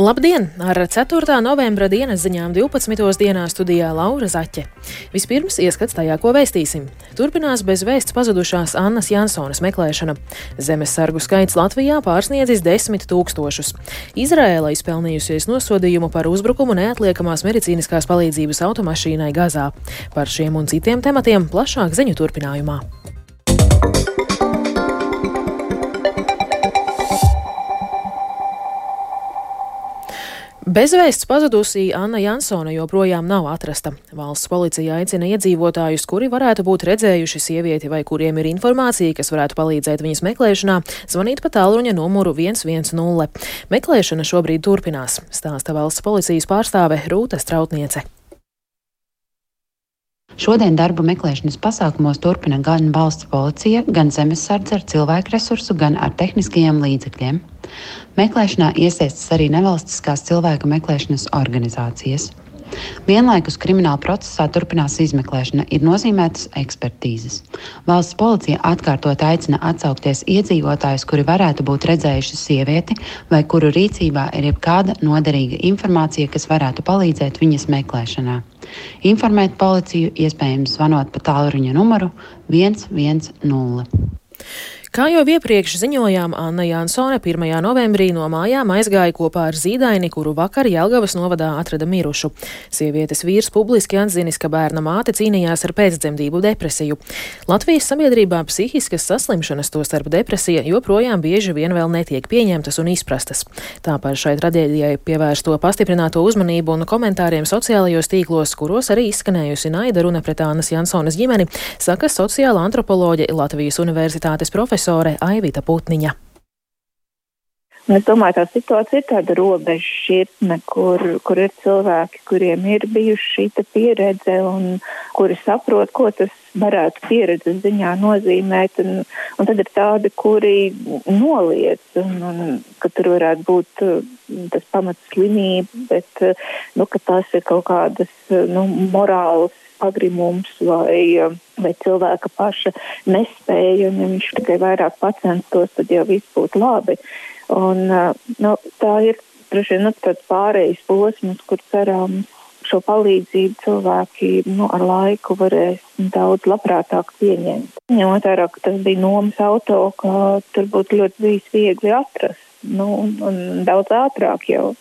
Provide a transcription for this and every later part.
Labdien! Ar 4. novembra dienas ziņām 12. dienā studijā Laura Zaķe. Vispirms ieskats tajā, ko vēstīsim. Turpinās bez vēsts pazudušās Annas Jansonas meklēšana. Zemes sargu skaits Latvijā pārsniedzis desmit tūkstošus. Izraēla izpelnījusies nosodījumu par uzbrukumu neatliekamās medicīniskās palīdzības automašīnai Gazā. Par šiem un citiem tematiem plašāk ziņu turpinājumā. Bezvēsts pazudusī Anna Jansone joprojām nav atrasta. Valsts policija aicina iedzīvotājus, kuri varētu būt redzējuši sievieti vai kuriem ir informācija, kas varētu palīdzēt viņas meklēšanā, zvanīt pa tālruņa numuru 110. Meklēšana šobrīd turpinās, stāsta valsts policijas pārstāve Rūta Strautniece. Šodien darba meklēšanas pasākumos turpina gan valsts policija, gan zemesardze ar cilvēku resursu, gan ar tehniskajiem līdzekļiem. Meklēšanā iesaistas arī nevalstiskās cilvēku meklēšanas organizācijas. Vienlaikus krimināla procesā turpinās izmeklēšana, ir nozīmētas ekspertīzes. Valsts policija atkārtot aicina atsaukties iedzīvotājus, kuri varētu būt redzējuši sievieti vai kuru rīcībā ir jebkāda noderīga informācija, kas varētu palīdzēt viņas meklēšanā. Informēt policiju iespējams zvanot pa tālruņa numuru 110. Kā jau iepriekš ziņojām, Anna Jansone 1. novembrī no mājām aizgāja kopā ar zīdaini, kuru vakar Jelgavas novadā atrada mirušu. Sievietes vīrs publiski atzinis, ka bērna māte cīnījās ar pēcdzemdību depresiju. Latvijas sabiedrībā psihiskas saslimšanas, tostarp depresija, joprojām bieži vien vēl netiek pieņemtas un izprastas. Tāpēc šai traģēdijai pievērsto pastiprināto uzmanību un komentāriem sociālajos tīklos, kuros arī izskanējusi naida runa pret Annas Jansonas ģimeni, saka sociāla antropoloģe Latvijas Universitātes profesora profesore Aivita Putniņa. Un es domāju, tā situācija ir tāda robeža šķirtne, kur, kur ir cilvēki, kuriem ir bijusi šī pieredze un kuri saprot, ko tas varētu pieredzes ziņā nozīmēt. Un, un tad ir tādi, kuri noliedz, un, un ka tur varētu būt tas pamats slimība, bet nu, tās ir kaut kādas nu, morālas pagrimums vai, vai cilvēka paša nespēja, un ja viņš tikai vairāk pacenstos, tad jau viss būtu labi. Un, nu, tā ir droši vien nu, tāds pārējais posms, kur cerams šo palīdzību cilvēki nu, ar laiku varēs daudz labprātāk pieņemt. Ņemot vērā, ka tas bija nomas auto, ka tur būtu ļoti bijis viegli atrast nu, un, un daudz ātrāk jau.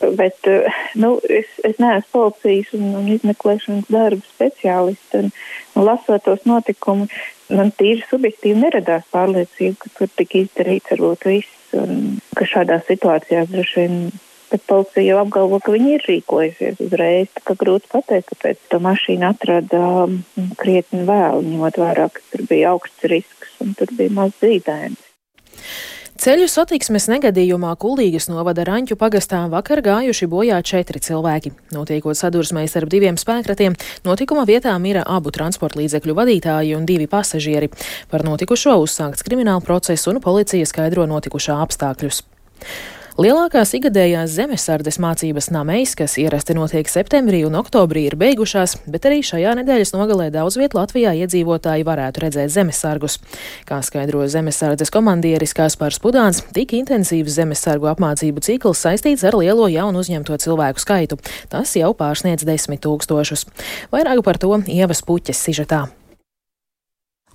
Bet nu, es, es neesmu policijas un, un izmeklēšanas darba speciālists. Un, un lasot tos notikumus, man tīri subjektīvi neradās pārliecība, ka tur tika izdarīts varbūt viss. Un, ka šādās situācijās droši vien Bet policija jau apgalvo, ka viņi ir rīkojusies uzreiz. Tā kā grūti pateikt, kāpēc to mašīnu atrada um, krietni vēl, ņemot vērā, ka tur bija augsts risks un tur bija maz zīdainis. Ceļu satiksmes negadījumā Kulīgas novada Raņķu pagastā vakar gājuši bojā četri cilvēki. Notiekot sadursmei starp diviem spēkratiem, notikuma vietā mira abu transporta līdzekļu vadītāji un divi pasažieri. Par notikušo uzsākts krimināla process un policija skaidro notikušā apstākļus. Lielākās ikgadējās zemesardes mācības nameis, kas ierasti notiek septembrī un oktobrī, ir beigušās, bet arī šajā nedēļas nogalē daudz viet Latvijā iedzīvotāji varētu redzēt zemesargus. Kā skaidro zemesardes komandieris Kaspars Pudāns, tik intensīvs zemesargu apmācību cikls saistīts ar lielo jaunu uzņemto cilvēku skaitu. Tas jau pārsniedz desmit tūkstošus. Vairāk par to ievas puķes sižetā.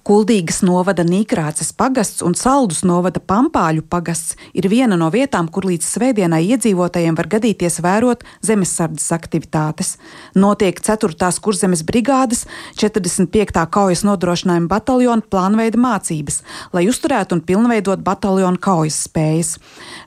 Kuldīgas novada Nīkrāces pagasts un Saldus novada Pampāļu pagasts ir viena no vietām, kur līdz svētdienai iedzīvotājiem var gadīties vērot zemesardzes aktivitātes. Notiek 4. kurzemes brigādes 45. kaujas nodrošinājuma bataljona plānveida mācības, lai uzturētu un pilnveidot bataljona kaujas spējas.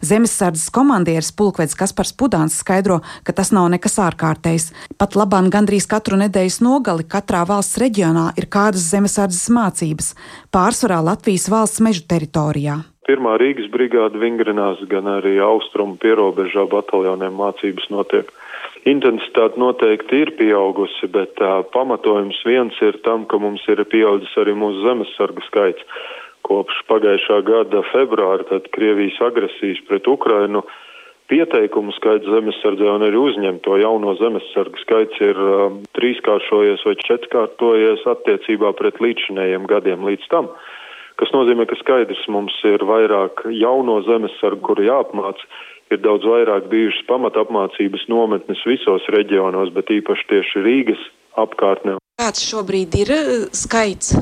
Zemesardzes komandieris pulkvedis Kaspars Pudāns skaidro, ka tas nav nekas ārkārtējs. Pat labāk gandrīz katru nedēļas nogali katrā valsts reģionā ir kādas zemesardzes mācības mācības, pārsvarā Latvijas valsts mežu teritorijā. Pirmā Rīgas brigāde vingrinās, gan arī austrumu pierobežā bataljoniem mācības notiek. Intensitāte noteikti ir pieaugusi, bet tā, pamatojums viens ir tam, ka mums ir pieaudzis arī mūsu zemesargu skaits. Kopš pagājušā gada februāra, tad Krievijas agresijas pret Ukrainu, pieteikumu skaits zemesardzē un arī uzņemto jauno zemesargu skaits ir um, trīskāršojies vai četrkārtojies attiecībā pret līdzinējiem gadiem līdz tam. Kas nozīmē, ka skaidrs mums ir vairāk jauno zemesargu, kuri jāapmāca, ir daudz vairāk bijušas pamatapmācības nometnes visos reģionos, bet īpaši tieši Rīgas apkārtnē. Kāds šobrīd ir eh, skaits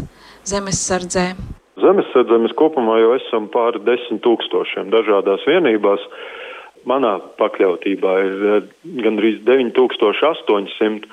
zemesardzē? Zemesardzē mēs kopumā jau esam pāri desmit tūkstošiem dažādās vienībās. Manā pakļautībā ir eh, gandrīz 9800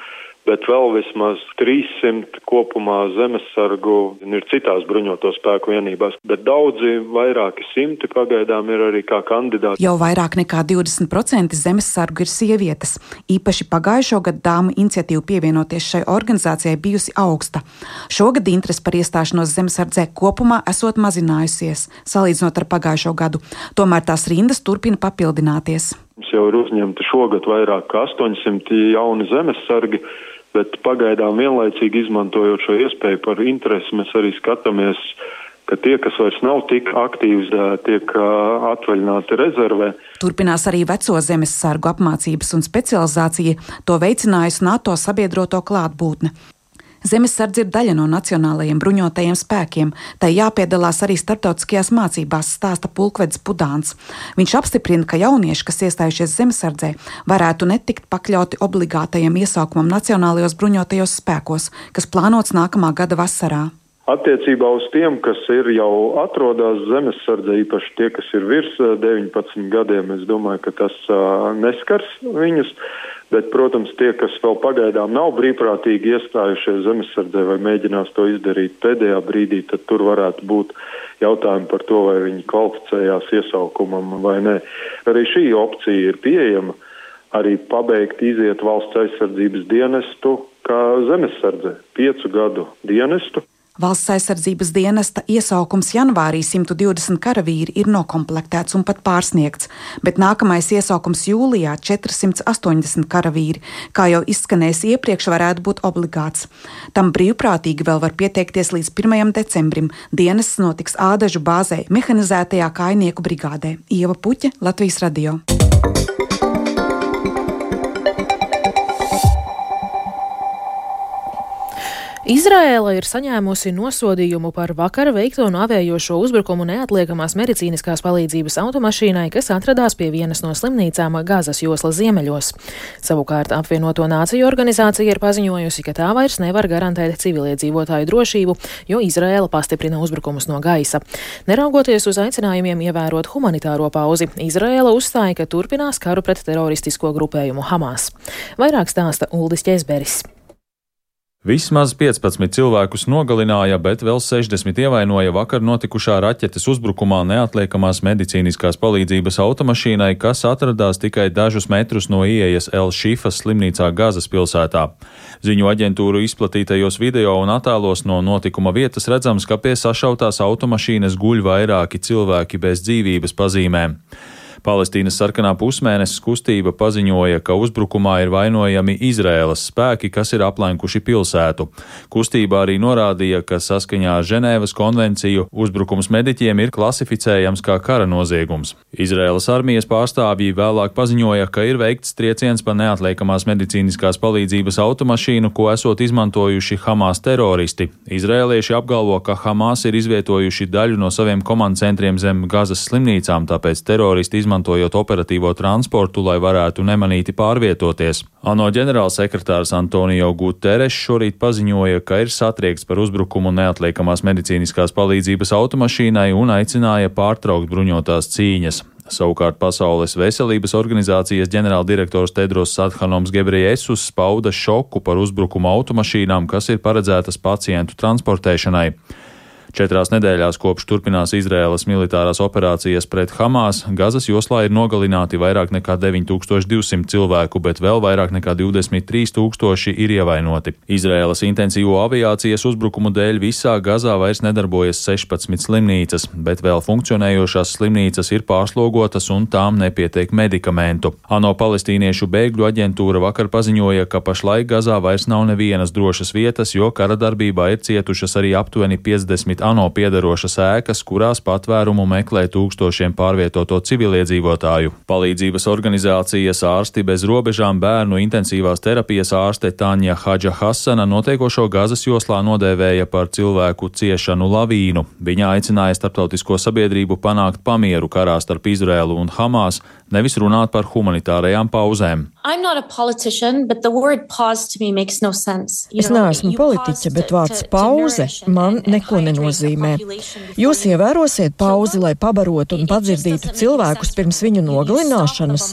bet vēl vismaz 300 kopumā zemesargu ir citās bruņoto spēku vienībās, bet daudzi, vairāki simti pagaidām ir arī kā kandidāti. Jau vairāk nekā 20% zemesargu ir sievietes. Īpaši pagājušo gadu dāmu iniciatīva pievienoties šai organizācijai bijusi augsta. Šogad interese par iestāšanos zemesardzē kopumā esot mazinājusies, salīdzinot ar pagājušo gadu. Tomēr tās rindas turpina papildināties. Mums jau ir uzņemti šogad vairāk kā 800 jauni zemesargi, bet pagaidām vienlaicīgi izmantojot šo iespēju par interesi, mēs arī skatāmies, ka tie, kas vairs nav tik aktīvi, tiek atvaļināti rezervē. Turpinās arī veco zemesargu apmācības un specializācija, to veicinājusi NATO sabiedroto klātbūtne. Zemesardze ir daļa no nacionālajiem bruņotajiem spēkiem. Tai jāpiedalās arī starptautiskajās mācībās, stāsta pulkvedis Pudāns. Viņš apstiprina, ka jaunieši, kas iestājušies zemesardzē, varētu netikt pakļauti obligātajam iesaukumam Nacionālajos bruņotajos spēkos, kas plānots nākamā gada vasarā. Attiecībā uz tiem, kas ir jau atrodas zemesardze, īpaši tie, kas ir virs 19 gadiem, es domāju, ka tas uh, neskars viņus. Bet, protams, tie, kas vēl pagaidām nav brīvprātīgi iestājušies zemesardzē vai mēģinās to izdarīt pēdējā brīdī, tad tur varētu būt jautājumi par to, vai viņi kvalificējās iesaukumam vai nē. Arī šī opcija ir pieejama. Arī pabeigt iziet valsts aizsardzības dienestu kā zemesardze, piecu gadu dienestu. Valsts aizsardzības dienesta iesaukums janvārī 120 karavīri ir nokomplektēts un pat pārsniegts, bet nākamais iesaukums jūlijā 480 karavīri, kā jau izskanējis iepriekš, varētu būt obligāts. Tam brīvprātīgi vēl var pieteikties līdz 1. decembrim. Dienests notiks Ādažu bāzē, mehanizētajā kainieku brigādē. Ieva Puķa, Latvijas radio. Izraēla ir saņēmusi nosodījumu par vakar veikto un avējošo uzbrukumu neatliekamās medicīniskās palīdzības automašīnai, kas atradās pie vienas no slimnīcām Gazas joslas ziemeļos. Savukārt apvienoto nāciju organizācija ir paziņojusi, ka tā vairs nevar garantēt civiliedzīvotāju drošību, jo Izraēla pastiprina uzbrukumus no gaisa. Neraugoties uz aicinājumiem ievērot humanitāro pauzi, Izraēla uzstāja, ka turpinās karu pret teroristisko grupējumu Hamas. Vairāk stāsta Uldis Česberis. Vismaz 15 cilvēkus nogalināja, bet vēl 60 ievainoja vakar notikušā raķetes uzbrukumā neatliekamās medicīniskās palīdzības automašīnai, kas atradās tikai dažus metrus no ieejas El-Šifas slimnīcā Gazas pilsētā. Ziņu aģentūru izplatītajos video un attēlos no notikuma vietas redzams, ka pie sašautās automašīnas guļ vairāki cilvēki bez dzīvības pazīmēm. Palestīnas sarkanā pusmēnesis kustība paziņoja, ka uzbrukumā ir vainojami Izraēlas spēki, kas ir aplenkuši pilsētu. Kustība arī norādīja, ka saskaņā ar Ženēvas konvenciju uzbrukums mediķiem ir klasificējams kā kara noziegums. Izraēlas armijas pārstāvji vēlāk paziņoja, ka ir veikts trieciens pa neatliekamās medicīniskās palīdzības automašīnu, ko esot izmantojuši Hamas teroristi. Izrēlieši apgalvo, ka Hamas ir izvietojuši daļu no saviem komandcentriem zem Gazas slimnīcām, tāpēc teroristi izmanto izmantojot operatīvo transportu, lai varētu nemanīti pārvietoties. ANO ģenerālsekretārs Antonio Guterres šorīt paziņoja, ka ir satriekts par uzbrukumu neatliekamās medicīniskās palīdzības automašīnai un aicināja pārtraukt bruņotās cīņas. Savukārt Pasaules veselības organizācijas ģenerāldirektors Tedros Adhanoms Gebriesus pauda šoku par uzbrukumu automašīnām, kas ir paredzētas pacientu transportēšanai. Četrās nedēļās kopš turpinās Izraēlas militārās operācijas pret Hamas, Gazas joslā ir nogalināti vairāk nekā 9200 cilvēku, bet vēl vairāk nekā 23 tūkstoši ir ievainoti. Izraēlas intensīvo aviācijas uzbrukumu dēļ visā Gazā vairs nedarbojas 16 slimnīcas, bet vēl funkcionējošās slimnīcas ir pārslogotas un tām nepietiek medikamentu. ANO palestīniešu bēgļu aģentūra vakar paziņoja, ka pašlaik Gazā vairs nav nevienas drošas vietas, jo kara darbībā ir cietušas arī aptuveni 50 ANO piedarošas ēkas, kurās patvērumu meklē tūkstošiem pārvietoto civiliedzīvotāju. Palīdzības organizācijas ārsti bez robežām bērnu intensīvās terapijas ārste Tāņa Hadža Hasana notiekošo Gazas joslā nodēvēja par cilvēku ciešanu lavīnu. Viņa aicināja starptautisko sabiedrību panākt pamieru karā starp Izrēlu un Hamas, nevis runāt par humanitārajām pauzēm. Es neesmu politiķe, bet vārds pauze man neko nenozīmē. Jūs ievērosiet pauzi, lai pabarotu un padzirdītu cilvēkus pirms viņu nogalināšanas.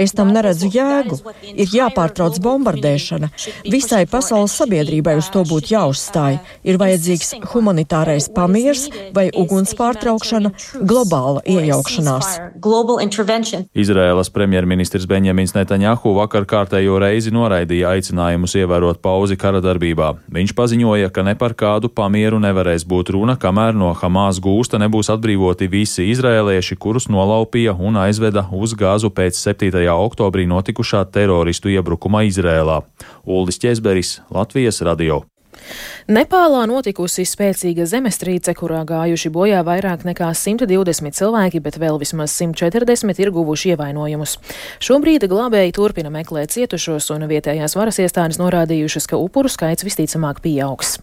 Es tam neredzu jēgu. Ir jāpārtrauc bombardēšana. Visai pasaules sabiedrībai uz to būtu jāuzstāj. Ir vajadzīgs humanitārais pamiers vai uguns pārtraukšana, globāla iejaukšanās. Izraēlas premjerministrs Benjamins Netanjahu vakar kārtējo reizi noraidīja aicinājumus ievērot pauzi kara darbībā. Viņš paziņoja, ka ne par kādu pamieru nevarēs būt runa, kamēr no Hamas gūsta nebūs atbrīvoti visi izrēlieši, kurus nolaupīja un aizveda uz gāzu pēc 7. oktobrī notikušā teroristu iebrukuma Izrēlā. Uldis Česberis, Latvijas radio. Nepālā notikusi spēcīga zemestrīce, kurā gājuši bojā vairāk nekā 120 cilvēki, bet vēl vismaz 140 ir guvuši ievainojumus. Šobrīd glābēji turpina meklēt cietušos, un vietējās varas iestādes norādījušas, ka upuru skaits visticamāk pieaugs.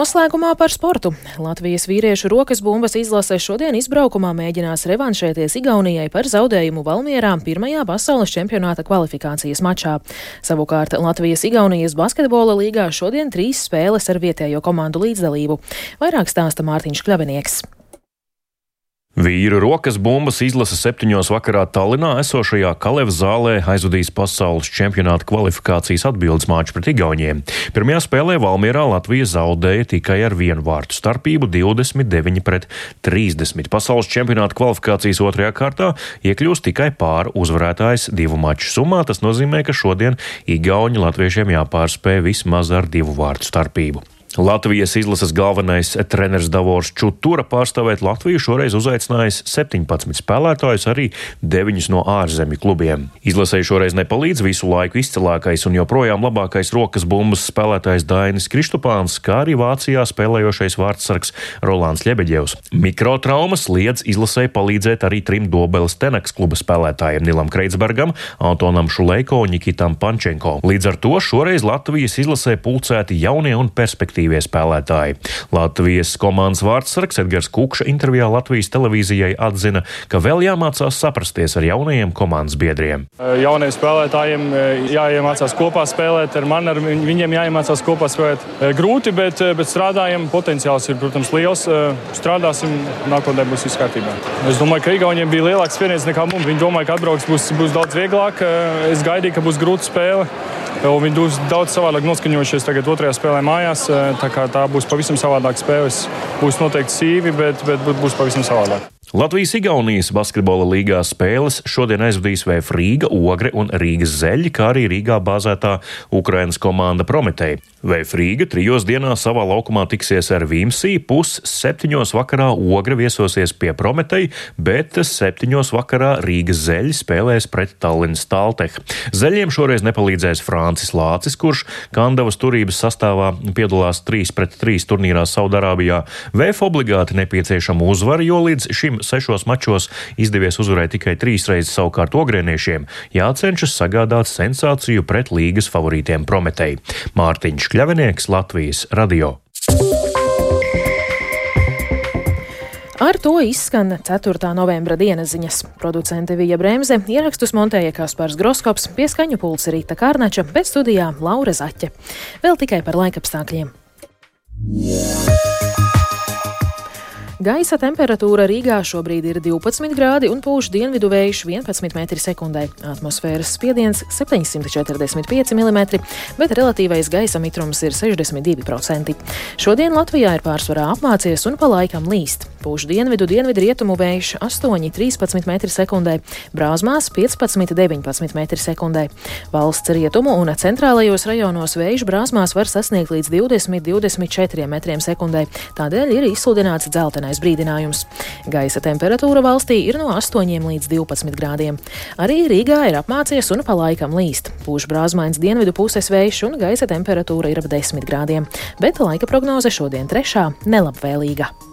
Noslēgumā par sportu. Latvijas vīriešu rokas bumbas izlase šodien izbraukumā mēģinās revanšēties Igaunijai par zaudējumu Valmierā pirmajā pasaules čempionāta kvalifikācijas mačā. Savukārt Latvijas-Igaunijas basketbola līgā šodien trīs spēles ar vietējo komandu līdzdalību. Vairāk stāsta Mārtiņš Kļavinieks. Vīru rokas bumbas izlase septiņos vakarā Tallinā esošajā Kalevas zālē aizvadīs pasaules čempionāta kvalifikācijas atbildes māču pret Igauniem. Pirmajā spēlē Valmierā Latvija zaudēja tikai ar vienu vārtu starpību 29 pret 30. Pasaules čempionāta kvalifikācijas otrajā kārtā iekļūst tikai pār uzvarētājs divu maču summā. Tas nozīmē, ka šodien Igauni latviešiem jāpārspēj vismaz ar divu vārtu starpību. Latvijas izlases galvenais treneris Davors Čutura pārstāvēt Latviju šoreiz uzaicinājis 17 spēlētājus, arī 9 no ārzemju klubiem. Izlasēji šoreiz nepalīdz visu laiku izcilākais un joprojām labākais rokas bumbas spēlētājs Dainis Kristupāns, kā arī Vācijā spēlējošais vārdsargs Rolands Ļebeģevs. Mikrotraumas liedz izlasēji palīdzēt arī trim Dobeles Tenaks kluba spēlētājiem Nilam Kreitsbergam, Antonam Šuleiko un Nikitam Pančenko. Līdz ar to šoreiz Latvijas izlasē pulcēti jaunie un perspektīvi aktīvie spēlētāji. Latvijas komandas vārdsargs Edgars Kukša intervijā Latvijas televīzijai atzina, ka vēl jāmācās saprasties ar jaunajiem komandas biedriem. Jauniem spēlētājiem jāiemācās kopā spēlēt, ar mani ar viņiem jāiemācās kopā spēlēt. Grūti, bet, bet strādājam, potenciāls ir, protams, liels. Strādāsim, nākotnē būs viss kārtībā. Es domāju, ka Igauniem bija lielāks spiediens nekā mums. Viņi domāja, ka atbrauks būs, būs daudz vieglāk. Es gaidīju, ka būs grūta spēle. Viņi būs daudz savādāk noskaņojušies tagad otrajā spēlē mājās. Tā, tā būs pavisam savādāka spēle. Būs noteikti sīvi, bet, bet būs pavisam savādāk. Latvijas-Igaunijas basketbola līgā spēles šodien aizvadīs VF Rīga, Ogre un Rīgas zeļi, kā arī Rīgā bāzētā Ukrainas komanda Prometēja. VF Rīga trijos dienā savā laukumā tiksies ar Vimsī, pus septiņos vakarā Ogre viesosies pie Prometēja, bet septiņos vakarā Rīgas zeļi spēlēs pret Tallinas Talteh. Zeļiem šoreiz nepalīdzēs Francis Lācis, kurš Kandavas turības sastāvā piedalās 3 pret 3 turnīrā Saudārābijā. VF obligāti nepieciešama uzvara, jo līdz šim sešos mačos izdevies uzvarēt tikai trīs reizes, savukārt ogrēniešiem jācenšas sagādāt sensāciju pret līgas favorītiem Prometei. Mārtiņš Kļavinieks, Latvijas radio. Ar to izskan 4. novembra dienas ziņas. Producente Vija Bremse ierakstus montēja Kaspars Groskops, pieskaņu pulsa Rīta Kārnača, bet studijā Laura Zaķe. Vēl tikai par laikapstākļiem. Yeah. Gaisa temperatūra Rīgā šobrīd ir 12 grādi un pūš dienvidu vējš 11 m2. Atmosfēras spiediens 745 mm, bet relatīvais gaisa mitrums ir 62%. Šodien Latvijā ir pārsvarā apmācies un pa laikam līst. Pūš dienvidu dienvidu rietumu vējš 8,13 m2, brāzmās 15,19 m2. Valsts rietumu un centrālajos rajonos vējš brāzmās var sasniegt līdz 20-24 m2, tādēļ ir izsludināts dzeltenais jaunais brīdinājums. Gaisa temperatūra valstī ir no 8 līdz 12 grādiem. Arī Rīgā ir apmācies un pa laikam līst. Pūš brāzmains dienvidu puses vējš un gaisa temperatūra ir ap 10 grādiem, bet laika prognoze šodien trešā nelabvēlīga.